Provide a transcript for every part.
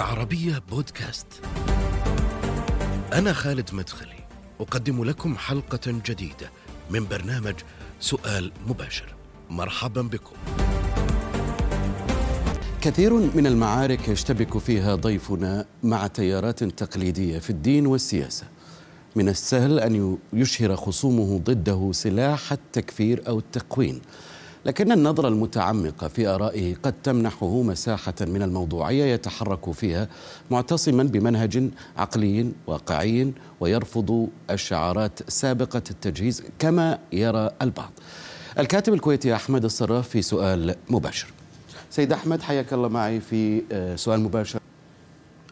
العربية بودكاست. أنا خالد مدخلي، أقدم لكم حلقة جديدة من برنامج سؤال مباشر. مرحبا بكم. كثير من المعارك يشتبك فيها ضيفنا مع تيارات تقليدية في الدين والسياسة من السهل أن يشهر خصومه ضده سلاح التكفير أو التقوين لكن النظرة المتعمقة في آرائه قد تمنحه مساحة من الموضوعية يتحرك فيها معتصما بمنهج عقلي واقعي ويرفض الشعارات سابقة التجهيز كما يرى البعض. الكاتب الكويتي أحمد الصراف في سؤال مباشر. سيد أحمد حياك الله معي في آه، سؤال مباشر.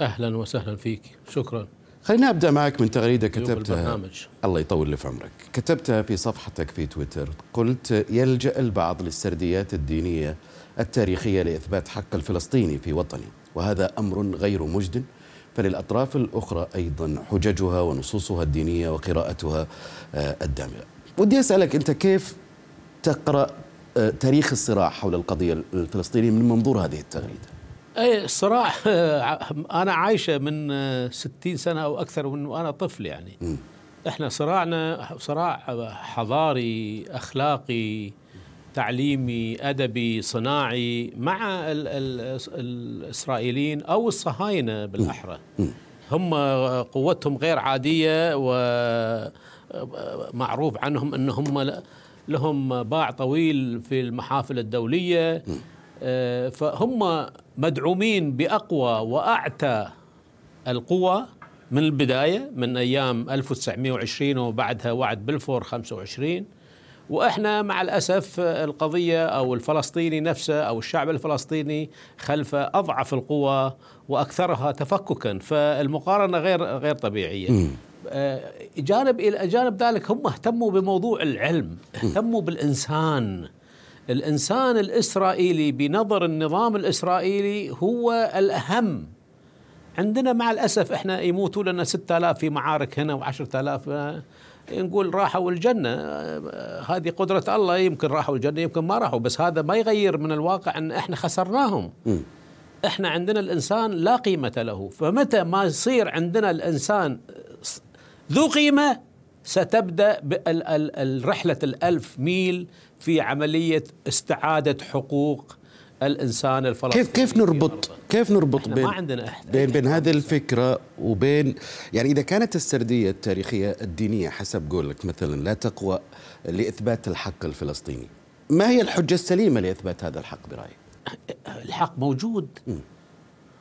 أهلا وسهلا فيك شكرا خليني أبدأ معك من تغريدة كتبتها. البرنامج. الله يطول لي في عمرك. كتبتها في صفحتك في تويتر. قلت يلجأ البعض للسرديات الدينية التاريخية لإثبات حق الفلسطيني في وطنه وهذا أمر غير مجد. فللأطراف الأخرى أيضا حججها ونصوصها الدينية وقراءتها آه، الدامغة. ودي أسألك أنت كيف تقرأ آه، تاريخ الصراع حول القضية الفلسطينية من منظور هذه التغريدة؟ اي الصراع أنا عايشة من ستين سنة أو أكثر من وأنا طفل يعني. إحنا صراعنا صراع حضاري أخلاقي تعليمي أدبي صناعي مع ال ال الإسرائيليين أو الصهاينة بالأحرى. هم قوتهم غير عادية ومعروف عنهم انهم لهم باع طويل في المحافل الدولية. آه، فهم مدعومين بأقوى وأعتى القوى من البداية من أيام 1920 وبعدها وعد بلفور 25 وإحنا مع الأسف القضية أو الفلسطيني نفسه أو الشعب الفلسطيني خلف أضعف القوى وأكثرها تفككا فالمقارنة غير غير طبيعية. آه، جانب إلى جانب ذلك هم اهتموا بموضوع العلم، اهتموا بالإنسان. الإنسان الإسرائيلي بنظر النظام الإسرائيلي هو الأهم. عندنا مع الأسف إحنا يموتوا لنا 6000 في معارك هنا و10000 نقول راحوا الجنة. آه، هذه قدرة الله يمكن راحوا الجنة يمكن ما راحوا بس هذا ما يغير من الواقع إن إحنا خسرناهم. إحنا عندنا الإنسان لا قيمة له. فمتى ما يصير عندنا الإنسان ذو قيمة ستبدأ رحلة الألف ميل في عملية استعادة حقوق الإنسان الفلسطيني كيف كيف نربط. كيف نربط بين ما عندنا بين بين هذه الفكرة وبين يعني إذا كانت السردية التاريخية الدينية حسب قولك مثلا لا تقوى لإثبات الحق الفلسطيني ما هي الحجة السليمة لإثبات هذا الحق برأيك؟ الحق موجود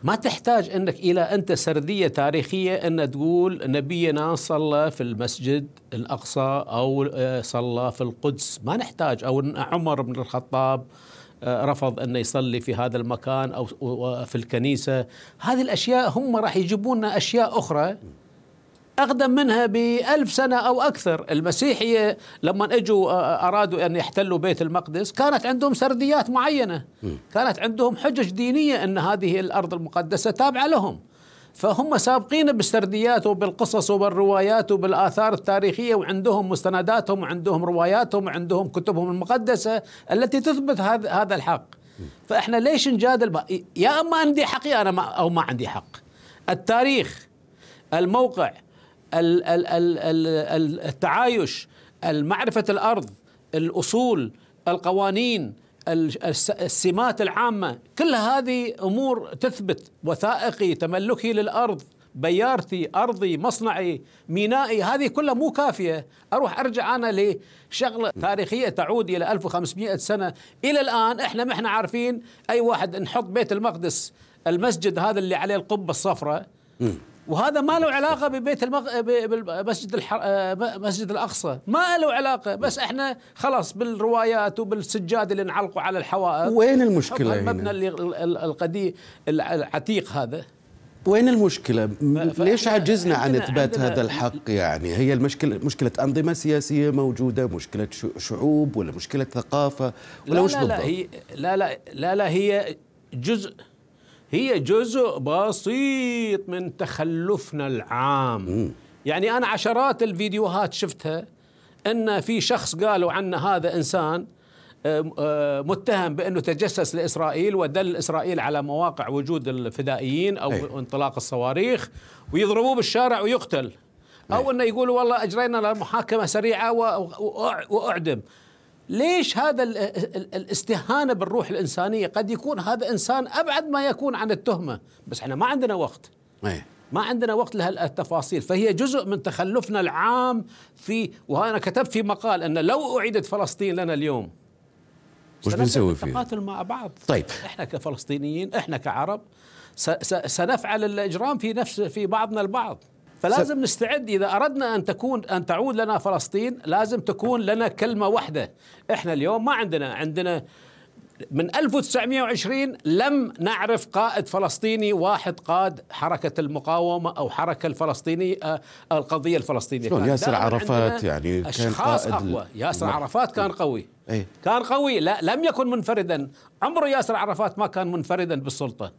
ما تحتاج إنك إلى أنت سردية تاريخية إن تقول نبينا صلى في المسجد الأقصى أو آه، صلى في القدس. ما نحتاج. أو عمر بن الخطاب آه، رفض أن يصلي في هذا المكان أو و- في الكنيسة. هذه الأشياء هم راح يجيبون لنا أشياء أخرى. أقدم منها بألف سنة أو أكثر. المسيحية لما أجوا أرادوا أن يحتلوا بيت المقدس كانت عندهم سرديات معينة. كانت عندهم حجج دينية أن هذه الأرض المقدسة تابعة لهم. فهم سابقين بالسرديات وبالقصص وبالروايات وبالآثار التاريخية وعندهم مستنداتهم وعندهم رواياتهم وعندهم كتبهم المقدسة التي تثبت هذا الحق. فإحنا ليش نجادل؟ يا أما عندي حق يا أنا ما أو ما عندي حق. التاريخ الموقع ال- ال- ال- ال- ال- التعايش معرفة الأرض الأصول القوانين ال- الس- السمات العامة كل هذه أمور تثبت وثائقي تملكي للأرض بيارتي أرضي مصنعي مينائي هذه كلها مو كافية. أروح أرجع أنا لشغلة تاريخية تعود إلى 1500 سنة. إلى الآن إحنا ما إحنا عارفين أي واحد نحط بيت المقدس المسجد هذا اللي عليه القبة الصفراء. وهذا ما له علاقة ببيت المغ... بالمسجد الح... آه، مسجد الأقصى ما له علاقة بس إحنا خلاص بالروايات وبالسجاد اللي نعلقوا على الحوائط وين المشكلة نحط المبنى؟ اللي ال- ال- القديم العتيق هذا وين المشكلة؟ ليش عجزنا عن إثبات هذا الحق يعني؟ هي المشكلة مشكلة أنظمة سياسية موجودة، مشكلة شعوب ولا مشكلة ثقافة ولا لا وش لا بالضبط؟ لا هي لا لا لا لا هي جزء هي جزء بسيط من تخلفنا العام. يعني أنا عشرات الفيديوهات شفتها أن في شخص قالوا عنه هذا إنسان آه، آه، متهم بإنه تجسس لإسرائيل ودل إسرائيل على مواقع وجود الفدائيين أو أي. انطلاق الصواريخ ويضربوه بالشارع ويقتل. أو إنه يقولوا والله أجرينا له محاكمه سريعة و- وأع- وأعدم. ليش هذا ال- ال- الاستهانة بالروح الإنسانية؟ قد يكون هذا إنسان أبعد ما يكون عن التهمة. بس إحنا ما عندنا وقت. إيه. ما عندنا وقت لهالتفاصيل. فهي جزء من تخلفنا العام في وأنا كتبت في مقال أن لو أعيدت فلسطين لنا اليوم. وش بنسوي فيها؟ نتقاتل مع بعض. طيب. إحنا كفلسطينيين إحنا كعرب سنفعل الإجرام في نفس في بعضنا البعض. فلازم نستعد. إذا أردنا أن تكون أن تعود لنا فلسطين لازم تكون لنا كلمة واحدة. إحنا اليوم ما عندنا عندنا من 1920 لم نعرف قائد فلسطيني واحد قاد حركة المقاومة أو حركة الفلسطينية آه، القضية الفلسطينية. شلون؟ ياسر عرفات يعني كان أشخاص قائد أقوى. ياسر نعم. عرفات كان قوي. إيه. كان قوي. لا لم يكن منفردا. عمره ياسر عرفات ما كان منفردا بالسلطة.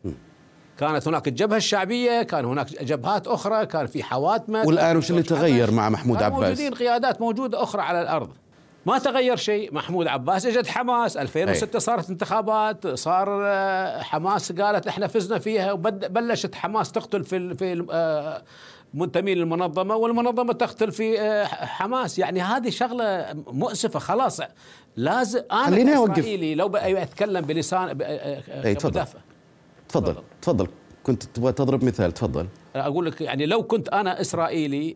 كانت هناك الجبهة الشعبية كان هناك جبهات أخرى كان في حواتمة والآن وش اللي تغير. مع محمود عباس؟ موجودين قيادات موجودة أخرى على الأرض ما تغير شيء محمود عباس اجت حماس 2006 صارت انتخابات صار آه، حماس قالت إحنا فزنا فيها وبلشت حماس تقتل في في آه، منتمين للمنظمة والمنظمة تقتل في آه، حماس يعني هذه شغلة مؤسفة خلاص لازم أنا خليني أوقف. كإسرائيلي لو أتكلم بلسان أي، تفضل. تفضل تفضل. كنت تبغى تضرب مثال تفضل. أقول لك يعني لو كنت أنا إسرائيلي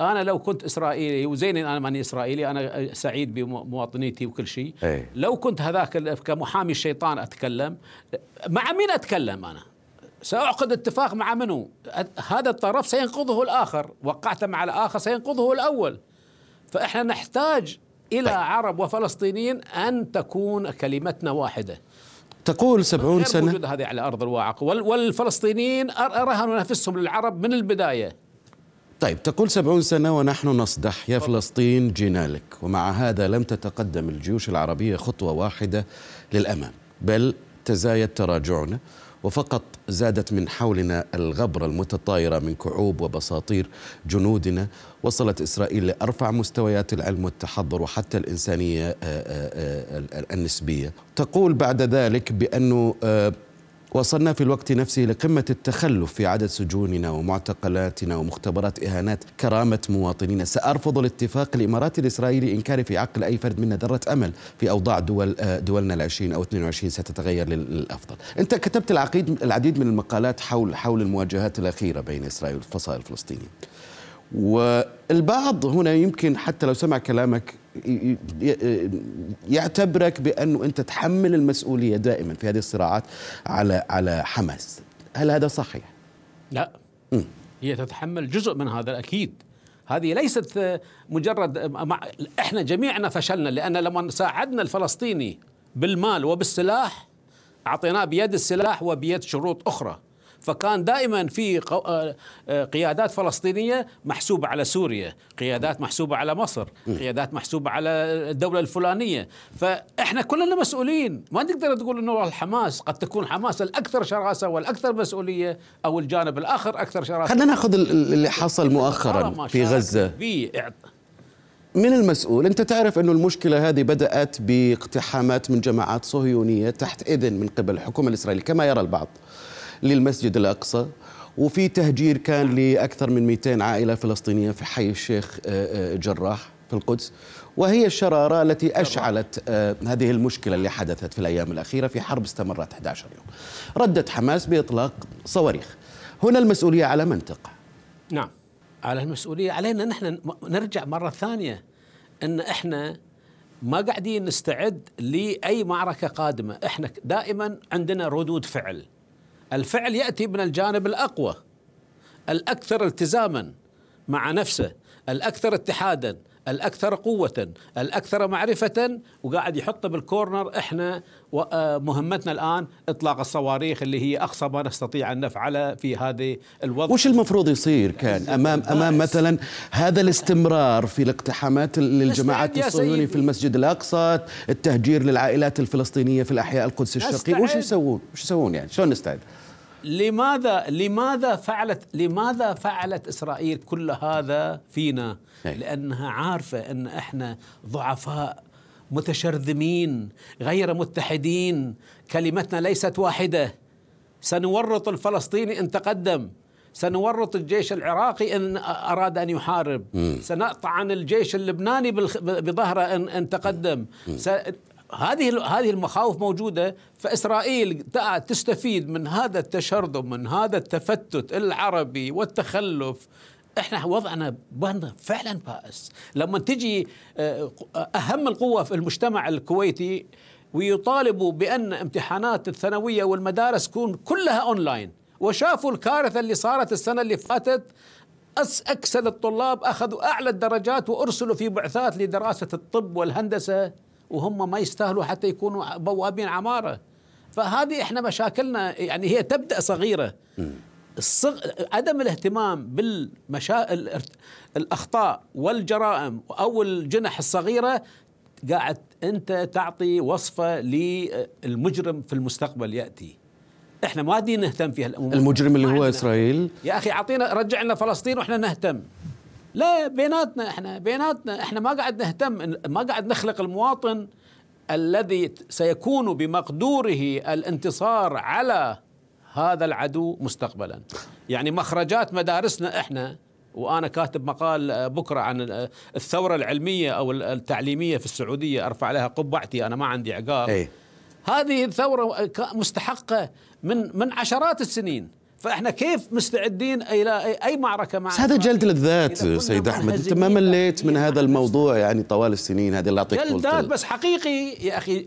أنا لو كنت إسرائيلي وزين أنا ماني إسرائيلي أنا سعيد بمواطنيتي وكل شيء. أي. لو كنت هذاك كمحامي الشيطان أتكلم مع مين أتكلم أنا؟ سأعقد اتفاق مع منو؟ هذا الطرف سينقضه الآخر. وقعت مع الآخر سينقضه الأول. فإحنا نحتاج إلى طيب. عرب وفلسطينيين أن تكون كلمتنا واحدة. تقول سبعون سنة. موجودة هذه على أرض الواقع. وال- والفلسطينيين رهنوا نفسهم للعرب من البداية. طيب تقول سبعون سنة ونحن نصدح. يا فلسطين جينا لك. ومع هذا لم تتقدم الجيوش العربية خطوة واحدة للأمام. بل تزايد تراجعنا. وفقط زادت من حولنا الغبرة المتطايرة من كعوب وبساطير جنودنا وصلت إسرائيل لأرفع مستويات العلم والتحضر وحتى الإنسانية آه، آه، آه، النسبية. تقول بعد ذلك بأنه وصلنا في الوقت نفسه لقمة التخلف في عدد سجوننا ومعتقلاتنا ومختبرات إهانات كرامة مواطنينا سأرفض الاتفاق الإماراتي الإسرائيلي إن كان في عقل أي فرد منا ذرة أمل في أوضاع دول دولنا العشرين أو 22 ستتغير لل- للأفضل. أنت كتبت العقيد العديد من المقالات حول حول المواجهات الأخيرة بين إسرائيل والفصائل الفلسطينيين. والبعض هنا يمكن حتى لو سمع كلامك يعتبرك بانه أنت تحمل المسؤولية دائما في هذه الصراعات على على حماس. هل هذا صحيح؟ لا. هي تتحمل جزء من هذا أكيد. هذه ليست مجرد مع إحنا جميعنا فشلنا لأن لما ساعدنا الفلسطيني بالمال وبالسلاح أعطيناه بيد السلاح وبيد شروط أخرى. فكان دائما في آه، آه، قيادات فلسطينية محسوبة على سوريا، قيادات محسوبة على مصر، قيادات محسوبة على الدولة الفلانية، فإحنا كلنا مسؤولين، ما نقدر تقول إنه والله الحماس قد تكون حماس الأكثر شراسة والأكثر مسؤولية أو الجانب الآخر أكثر شراسة. خلينا ناخذ ال- ال- اللي حصل مؤخرا في غزة. من المسؤول؟ أنت تعرف إنه المشكلة هذه بدأت باقتحامات من جماعات صهيونية تحت إذن من قبل الحكومة الإسرائيلية كما يرى البعض. للمسجد الأقصى وفي تهجير كان لأكثر من 200 عائلة فلسطينية في حي الشيخ آه، آه، جراح في القدس. وهي الشرارة التي أشعلت آه، هذه المشكلة اللي حدثت في الأيام الأخيرة. في حرب استمرت 11 يوم. ردت حماس بإطلاق صواريخ. هنا المسؤولية على من تقع نعم. على المسؤولية علينا. نحن نرجع مرة ثانية إن إحنا ما قاعدين نستعد لأي معركة قادمة، إحنا دائما عندنا ردود فعل. الفعل يأتي من الجانب الأقوى الأكثر التزاما مع نفسه، الأكثر اتحادا، الأكثر قوة، الأكثر معرفة وقاعد يحط بالكورنر إحنا آه، مهمتنا الآن إطلاق الصواريخ اللي هي أقصى ما نستطيع أن نفعله في هذه الوضع. وش المفروض يصير كان؟ امام أمام مثلا هذا الاستمرار في الاقتحامات للجماعات الصهيوني. في المسجد الأقصى التهجير للعائلات الفلسطينية في الأحياء القدس الشرقيه وش. يسوون؟ وش يسوون يعني؟ شلون نستعد؟ لماذا لماذا فعلت لماذا فعلت إسرائيل كل هذا فينا؟ أي. لأنها عارفة أن إحنا ضعفاء متشرذمين غير متحدين. كلمتنا ليست واحدة. سنورط الفلسطيني إن تقدم. سنورط الجيش العراقي إن أراد أن يحارب. سنقطع عن الجيش اللبناني بظهره ان إن تقدم. هذه هذه المخاوف موجودة فإسرائيل تستفيد من هذا التشرذم من هذا التفتت العربي والتخلف. إحنا وضعنا فعلا بائس. لما تجي آه، أهم القوة في المجتمع الكويتي ويطالبوا بأن امتحانات الثانوية والمدارس تكون كلها أونلاين. وشافوا الكارثة اللي صارت السنة اللي فاتت اكسل الطلاب أخذوا أعلى الدرجات وأرسلوا في بعثات لدراسة الطب والهندسة. وهم ما يستاهلوا حتى يكونوا بوابين عمارة. فهذه إحنا مشاكلنا يعني هي تبدأ صغيرة. الصغ... عدم الاهتمام بالمشا الأخطاء والجرائم أو الجنح الصغيرة قاعد أنت تعطي وصفة للمجرم في المستقبل يأتي. إحنا ما دي نهتم فيها الأمور. المجرم اللي هو إسرائيل. يا أخي أعطينا رجع لنا فلسطين وإحنا نهتم. لا بيناتنا إحنا بيناتنا إحنا ما قاعد نهتم ما قاعد نخلق المواطن الذي سيكون بمقدوره الانتصار على هذا العدو مستقبلا. يعني مخرجات مدارسنا إحنا وأنا كاتب مقال بكرة عن الثورة العلمية أو التعليمية في السعودية أرفع لها قبعتي أنا ما عندي عقاب. أي. هذه الثورة مستحقة من من عشرات السنين. فإحنا كيف مستعدين إلى اي معركة مع هذا جلد للذات سيد أحمد أنت ما مليت من هذا الموضوع يعني طوال السنين هذه اللي اعطيك جلد ذات بس حقيقي يا أخي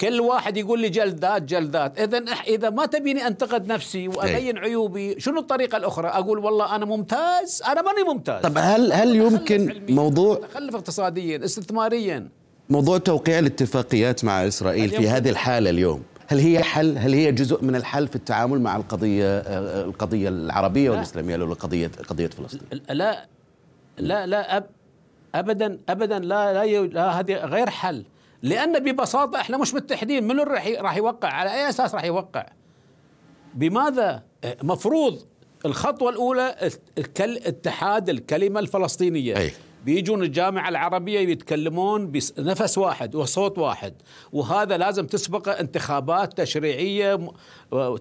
كل واحد يقول لي جلدات جلدات إذا إذا ما تبيني أنتقد نفسي وأبين عيوبي شنو الطريقة الأخرى؟ أقول والله أنا ممتاز أنا ماني ممتاز. طب هل هل يمكن موضوع تخلف اقتصاديا استثماريا. موضوع توقيع الاتفاقيات مع إسرائيل في هذه الحالة اليوم. هل هي حل؟ هل هي جزء من الحل في التعامل مع القضية القضية العربية والإسلامية أو قضيه قضية فلسطين؟ لا لا لا أب ابدا ابدا لا لا, لا هذه غير حل. لأن ببساطة إحنا مش متحدين من راح راح يوقع على أي أساس راح يوقع؟ بماذا؟ مفروض الخطوة الأولى اتحاد الكلمة الفلسطينية. أي. بيجون الجامعة العربية يتكلمون بنفس واحد وصوت واحد. وهذا لازم تسبق انتخابات تشريعية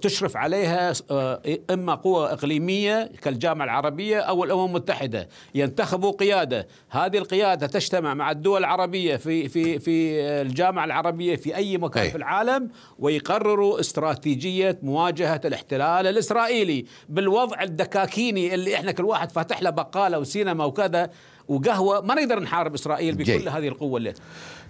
تشرف عليها آه، إما قوى إقليمية كالجامعة العربية أو الأمم المتحدة. ينتخبوا قيادة. هذه القيادة تجتمع مع الدول العربية في في في الجامعة العربية في أي مكان أي. في العالم ويقرروا استراتيجية مواجهة الاحتلال الإسرائيلي. بالوضع الدكاكيني اللي إحنا كل واحد فاتح له بقالة وسينما وكذا وقهوة ما نقدر نحارب إسرائيل بكل جي. هذه القوة اللي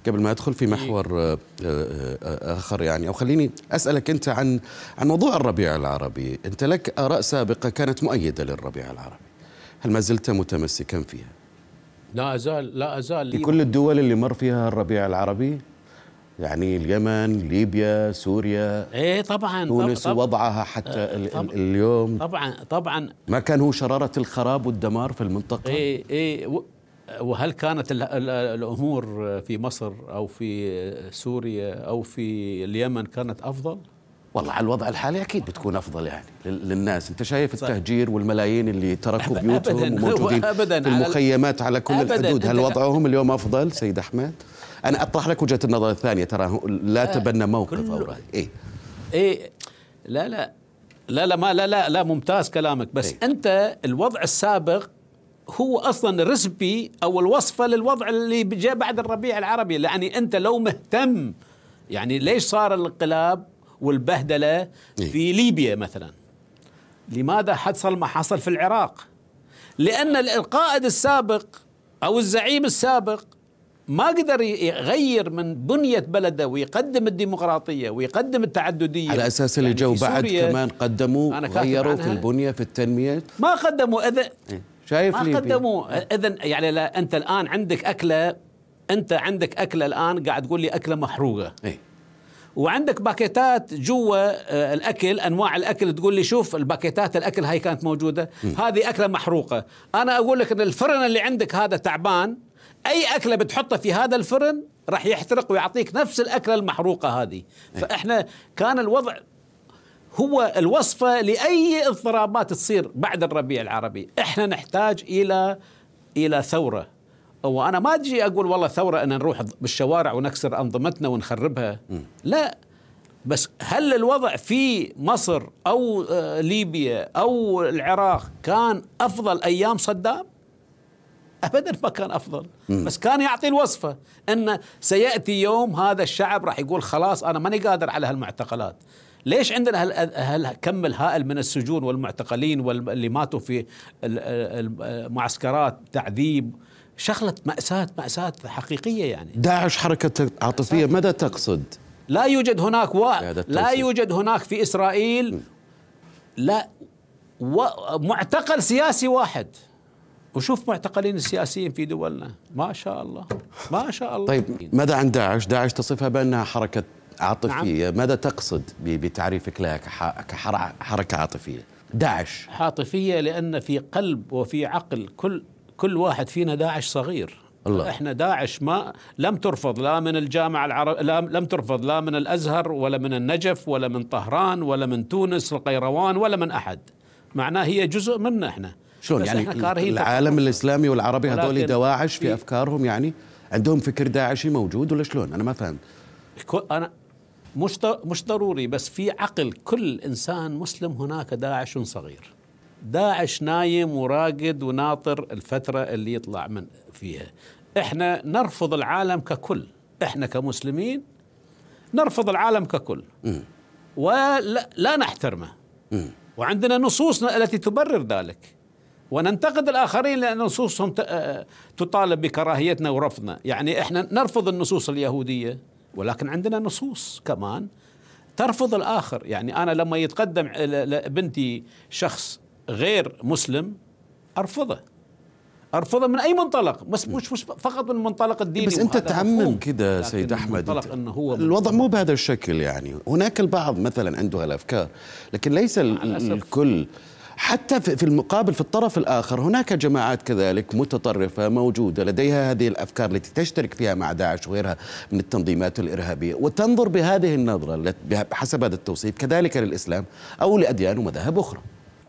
قبل ما أدخل في محور آه، آه، آخر يعني أو خليني أسألك أنت عن عن موضوع الربيع العربي، أنت لك آراء سابقة كانت مؤيدة للربيع العربي. هل ما زلت متمسكا فيها؟ لا أزال لا أزال في كل الدول اللي مر فيها الربيع العربي يعني اليمن ليبيا سوريا إيه طبعا تونس طبعا وضعها حتى آه، طبعا اليوم. طبعا طبعا. ما كان هو شرارة الخراب والدمار في المنطقة؟ إيه إيه وهل كانت الأمور في مصر أو في سوريا أو في اليمن كانت أفضل؟ والله على الوضع الحالي أكيد بتكون أفضل يعني للناس. أنت شايف التهجير والملايين اللي تركوا بيوتهم وموجودين في المخيمات على كل أبداً الحدود هل وضعهم اليوم أفضل سيد أحمد؟ أنا أطرح لك وجهة النظر الثانية ترى لا تبنى موقف أو رأي إيه إيه لا لا لا لا ما لا لا لا ممتاز كلامك بس إيه؟ أنت الوضع السابق هو أصلا رسبي أو الوصفة للوضع اللي جاء بعد الربيع العربي يعني أنت لو مهتم يعني ليش صار الانقلاب والبهدلة إيه؟ في ليبيا مثلا لماذا حصل ما حصل في العراق لأن القائد السابق أو الزعيم السابق ما قدر يغير من بنية بلده ويقدم الديمقراطية ويقدم التعددية. على أساس اللي يعني جو بعد كمان قدموا غيروا في البنية في التنمية؟ ما قدموا إذا إيه؟ شايف ما قدموا. إذا يعني لا أنت الآن عندك أكلة أنت عندك أكلة الآن قاعد تقول لي أكلة محروقة. إيه؟ وعندك باكيتات جوا آه، الأكل أنواع الأكل تقول لي شوف الباكيتات الأكل هاي كانت موجودة. م. هذه أكلة محروقة. أنا أقول لك إن الفرن اللي عندك هذا تعبان أي أكلة بتحطها في هذا الفرن راح يحترق ويعطيك نفس الأكلة المحروقة هذه. إيه. فإحنا كان الوضع هو الوصفة لأي اضطرابات تصير بعد الربيع العربي. إحنا نحتاج إلى إلى ثورة. وأنا ما أجي أقول والله ثورة أن نروح بالشوارع ونكسر أنظمتنا ونخربها. لا. بس هل الوضع في مصر أو آه، ليبيا أو العراق كان أفضل أيام صدام؟ ابدا ما كان أفضل. بس كان يعطي الوصفة إن سيأتي يوم هذا الشعب راح يقول خلاص أنا ماني قادر على هالمعتقلات. ليش عندنا هال- هالكم الهائل من السجون والمعتقلين واللي ماتوا في ال- ال- المعسكرات تعذيب شغلة مأساة مأساة حقيقية يعني. داعش حركة عاطفية ماذا تقصد؟ لا يوجد هناك و... لا يوجد هناك في إسرائيل لا و... معتقل سياسي واحد. وشوف معتقلين السياسيين في دولنا ما شاء الله ما شاء الله طيب ماذا عن داعش؟ داعش تصفها بأنها حركة عاطفية نعم. ماذا تقصد بتعريفك لها كح- كحركة عاطفية؟ داعش عاطفية لأن في قلب وفي عقل كل كل واحد فينا داعش صغير الله. إحنا داعش ما لم ترفض لا من الجامعة العرب لا لم ترفض لا من الأزهر ولا من النجف ولا من طهران ولا من تونس القيروان ولا من أحد معناه هي جزء منا إحنا شلون يعني العالم تطرف. الإسلامي والعربي هذول دواعش في في- أفكارهم يعني؟ عندهم فكر داعشي موجود ولا شلون؟ أنا ما فهمت أنا مش ض- مش ضروري بس في عقل كل إنسان مسلم هناك داعش صغير. داعش نايم وراقد وناطر الفترة اللي يطلع من فيها. إحنا نرفض العالم ككل. إحنا كمسلمين نرفض العالم ككل. ولا لا نحترمه. وعندنا نصوصنا التي تبرر ذلك. وننتقد الآخرين لأن نصوصهم ت- آه، تطالب بكراهيتنا ورفضنا، يعني إحنا نرفض النصوص اليهودية ولكن عندنا نصوص كمان ترفض الآخر، يعني أنا لما يتقدم لبنتي شخص غير مسلم أرفضه. أرفضه من أي منطلق؟ بس مش مش فقط من المنطلق الديني بس أنت تعمم لكن سيد أحمد. منطلق أنت- إنه هو الوضع مو بهذا الشكل يعني. هناك البعض مثلا عنده هالأفكار لكن ليس. الكل حتى في المقابل في الطرف الآخر هناك جماعات كذلك متطرفة موجودة لديها هذه الأفكار التي تشترك فيها مع داعش وغيرها من التنظيمات الإرهابية. وتنظر بهذه النظرة الت- بحسب هذا التوصيف كذلك للإسلام أو لأديان ومذاهب أخرى.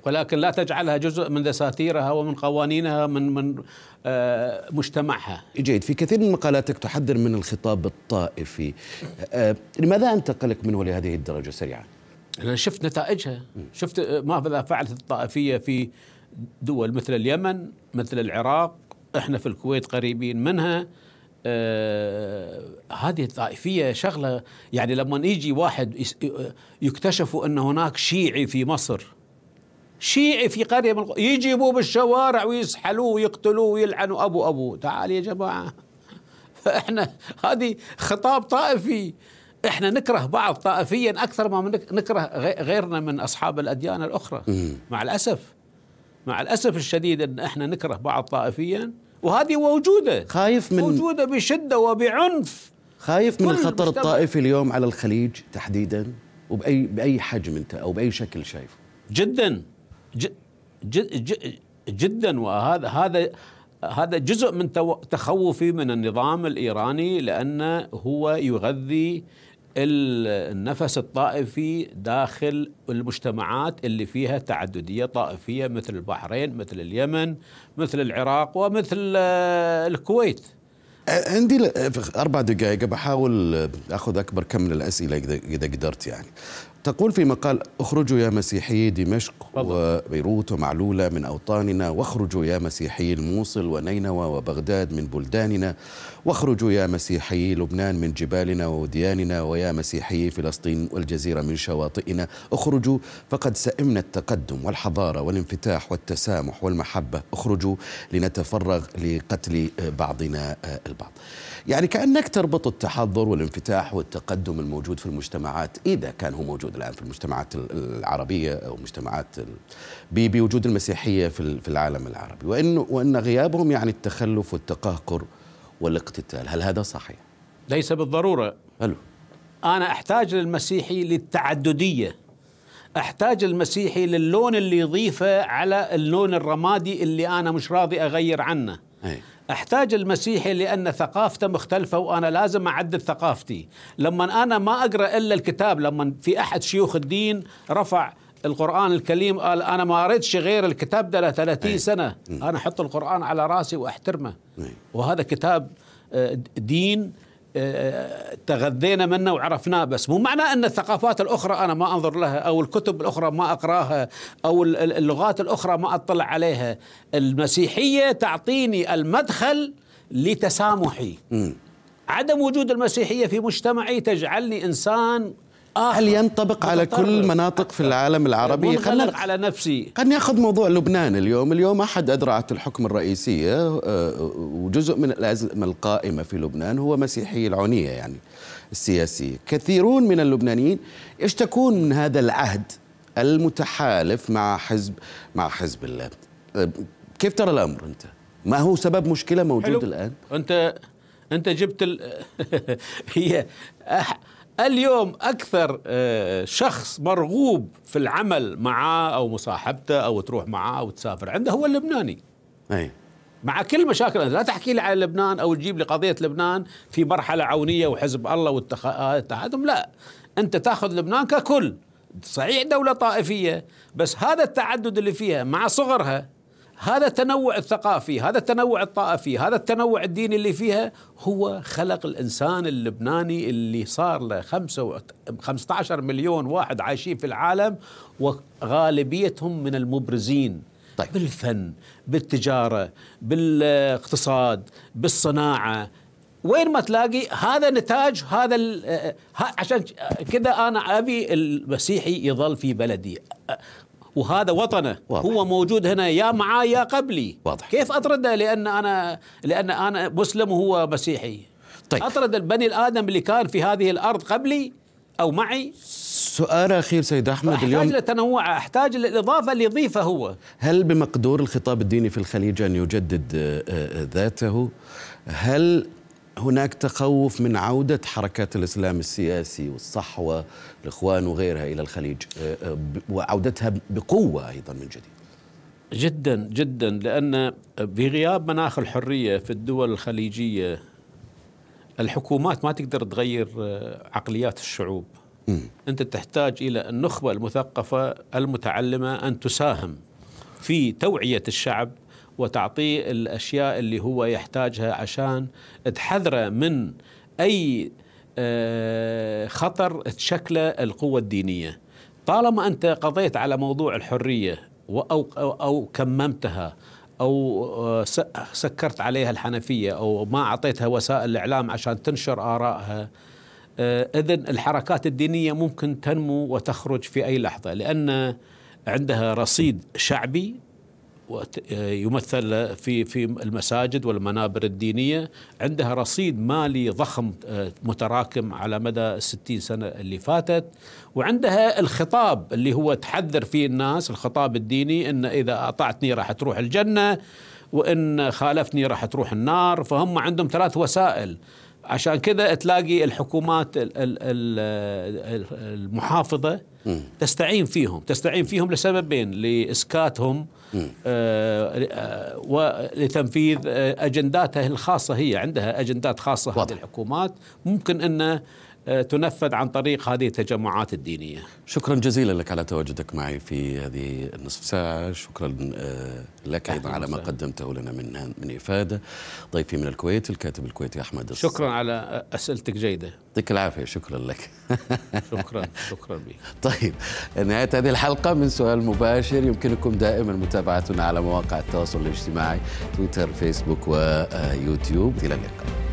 ولكن لا تجعلها جزء من دساتيرها ومن قوانينها من من آه، مجتمعها. جيد في كثير من مقالاتك تحذر من الخطاب الطائفي. آه، لماذا انت قلق منه لهذه الدرجة سريعا؟ أنا شفت نتائجها. شفت آه، ماذا فعلت الطائفية في دول مثل اليمن مثل العراق. إحنا في الكويت قريبين منها. آه هذه الطائفية شغلة يعني لما يجي واحد يس- يكتشف إن هناك شيعي في مصر. شيعي في قرية من يجيبوه بالشوارع ويسحلوه ويقتلوه ويلعنوا. أبو أبو تعال يا جماعة. فاحنا هذه خطاب طائفي. إحنا نكره بعض طائفيا أكثر ما نكره غي- غيرنا من أصحاب الأديان الأخرى. مع الأسف. مع الأسف الشديد إن إحنا نكره بعض طائفيا. وهذه موجودة. خايف من موجودة بشدة وبعنف. خايف من الخطر مجتمع. الطائفي اليوم على الخليج تحديدا وباي بأي حجم أنت أو بأي شكل شايفه. جدا. ج- ج- ج- جدا. وهذا هذا هذا جزء من تخوفي من النظام الإيراني لأنه هو يغذي النفس الطائفي داخل المجتمعات اللي فيها تعددية طائفية مثل البحرين مثل اليمن مثل العراق ومثل آه، الكويت. عندي أربع دقائق بحاول آه، أخذ أكبر كم من الأسئلة إذا قدرت يعني. تقول في مقال اخرجوا يا مسيحيي دمشق. وبيروت ومعلوله من أوطاننا واخرجوا يا مسيحيي الموصل ونينوى وبغداد من بلداننا واخرجوا يا مسيحيي لبنان من جبالنا وودياننا ويا مسيحيي فلسطين والجزيرة من شواطئنا. اخرجوا فقد سئمنا التقدم والحضارة والانفتاح والتسامح والمحبة. اخرجوا لنتفرغ لقتل بعضنا البعض. يعني كأنك تربط التحضر والانفتاح والتقدم الموجود في المجتمعات إذا كان هو موجود. الآن في المجتمعات ال- العربية أو مجتمعات بوجود المسيحية في ال- في العالم العربي. وان وإن غيابهم يعني التخلف والتقهقر والاقتتال هل هذا صحيح؟ ليس بالضرورة. حلو. أنا أحتاج للمسيحي للتعددية. أحتاج المسيحي للون اللي يضيفه على اللون الرمادي اللي أنا مش راضي أغير عنه. أي. أحتاج المسيحي لأن ثقافته مختلفة وأنا لازم أعدل ثقافتي لما أنا ما أقرأ إلا الكتاب لما في أحد شيوخ الدين رفع القرآن الكريم قال أنا ما أردش غير الكتاب ده له 30 أي. سنة أنا أحط القرآن على رأسي وأحترمه أي. وهذا كتاب آه، دين تغذينا منه وعرفناه بس. مو معنى أن الثقافات الأخرى أنا ما أنظر لها أو الكتب الأخرى ما أقرأها أو ال- ال- اللغات الأخرى ما أطلع عليها. المسيحية تعطيني المدخل لتسامحي. عدم وجود المسيحية في مجتمعي تجعلني إنسان آخر. هل ينطبق على كل مناطق في العالم العربي؟ منغلق على نفسي. خلينا ناخذ موضوع لبنان اليوم. اليوم أحد أذرعة الحكم الرئيسية آه، وجزء من الأزمة القائمة في لبنان هو مسيحي العنية يعني السياسية كثيرون من اللبنانيين يشتكون من هذا العهد المتحالف مع حزب مع حزب الله. آه، كيف ترى الأمر أنت؟ ما هو سبب مشكلة موجود حلو. الآن؟ انت أنت جبت ال... هي أح- اليوم أكثر آه، شخص مرغوب في العمل معاه أو مصاحبته أو تروح معاه أو تسافر عنده هو اللبناني. أي. مع كل مشاكل. لا تحكي لي على لبنان أو تجيب لي قضية لبنان في مرحلة عونية وحزب الله والتحادم لا أنت تأخذ لبنان ككل. صحيح دولة طائفية بس هذا التعدد اللي فيها مع صغرها هذا التنوع الثقافي هذا التنوع الطائفي هذا التنوع الديني اللي فيها هو خلق الإنسان اللبناني اللي صار له خمسة و- 15 مليون واحد عايشين في العالم وغالبيتهم من المبرزين طيب. بالفن بالتجارة بالاقتصاد بالصناعة وين ما تلاقي هذا نتاج هذا آه، ها- عشان كذا أنا أبي المسيحي يظل في بلدي وهذا وطنه واضح. هو موجود هنا يا معاه يا قبلي واضح. كيف اطرده لأن أنا لأن أنا مسلم وهو مسيحي طيب. أطرد البني الآدم اللي كان في هذه الأرض قبلي أو معي سؤال أخير سيد أحمد أحتاج اليوم لتنوع أحتاج للاضافه اللي يضيفها هو هل بمقدور الخطاب الديني في الخليج أن يجدد آه، آه، ذاته؟ هل هناك تخوف من عودة حركات الإسلام السياسي والصحوة الاخوان وغيرها إلى الخليج آه، آه، وعودتها بقوة أيضا من جديد؟ جدا جدا لأن بغياب مناخ الحرية في الدول الخليجية الحكومات ما تقدر تغير آه، عقليات الشعوب أنت تحتاج إلى النخبة المثقفة المتعلمة أن تساهم في توعية الشعب وتعطيه الأشياء اللي هو يحتاجها عشان تحذره من أي آه، خطر تشكله القوة الدينية. طالما أنت قضيت على موضوع الحرية أو أو, كممتها أو آه، سكرت عليها الحنفية أو ما أعطيتها وسائل الإعلام عشان تنشر آرائها إذن الحركات الدينية ممكن تنمو وتخرج في أي لحظة. لأن عندها رصيد شعبي يمثل في في المساجد والمنابر الدينية. عندها رصيد مالي ضخم آه، متراكم على مدى الستين سنة اللي فاتت. وعندها الخطاب اللي هو تحذر فيه الناس الخطاب الديني إن إذا أطعتني راح تروح الجنة وإن خالفتني راح تروح النار. فهم عندهم ثلاث وسائل. عشان كذا تلاقي الحكومات ال- ال- ال- المحافظة تستعين فيهم. تستعين فيهم لسببين لإسكاتهم آه، آه، ولتنفيذ آه، اجنداتها الخاصة هي عندها أجندات خاصة هذه. الحكومات ممكن ان آه، تنفذ عن طريق هذه التجمعات الدينية. شكرا جزيلا لك على تواجدك معي في هذه النصف ساعة. شكرا آه، لك أيضا على ما. قدمته لنا من من إفادة. ضيفي من الكويت الكاتب الكويتي أحمد شكرا على أسئلتك جيدة. يعطيك العافية. شكرا لك. شكرا شكرا بك طيب نهاية هذه الحلقة من سؤال مباشر. يمكنكم دائما متابعتنا على مواقع التواصل الاجتماعي تويتر فيسبوك ويوتيوب إلى اللقاء.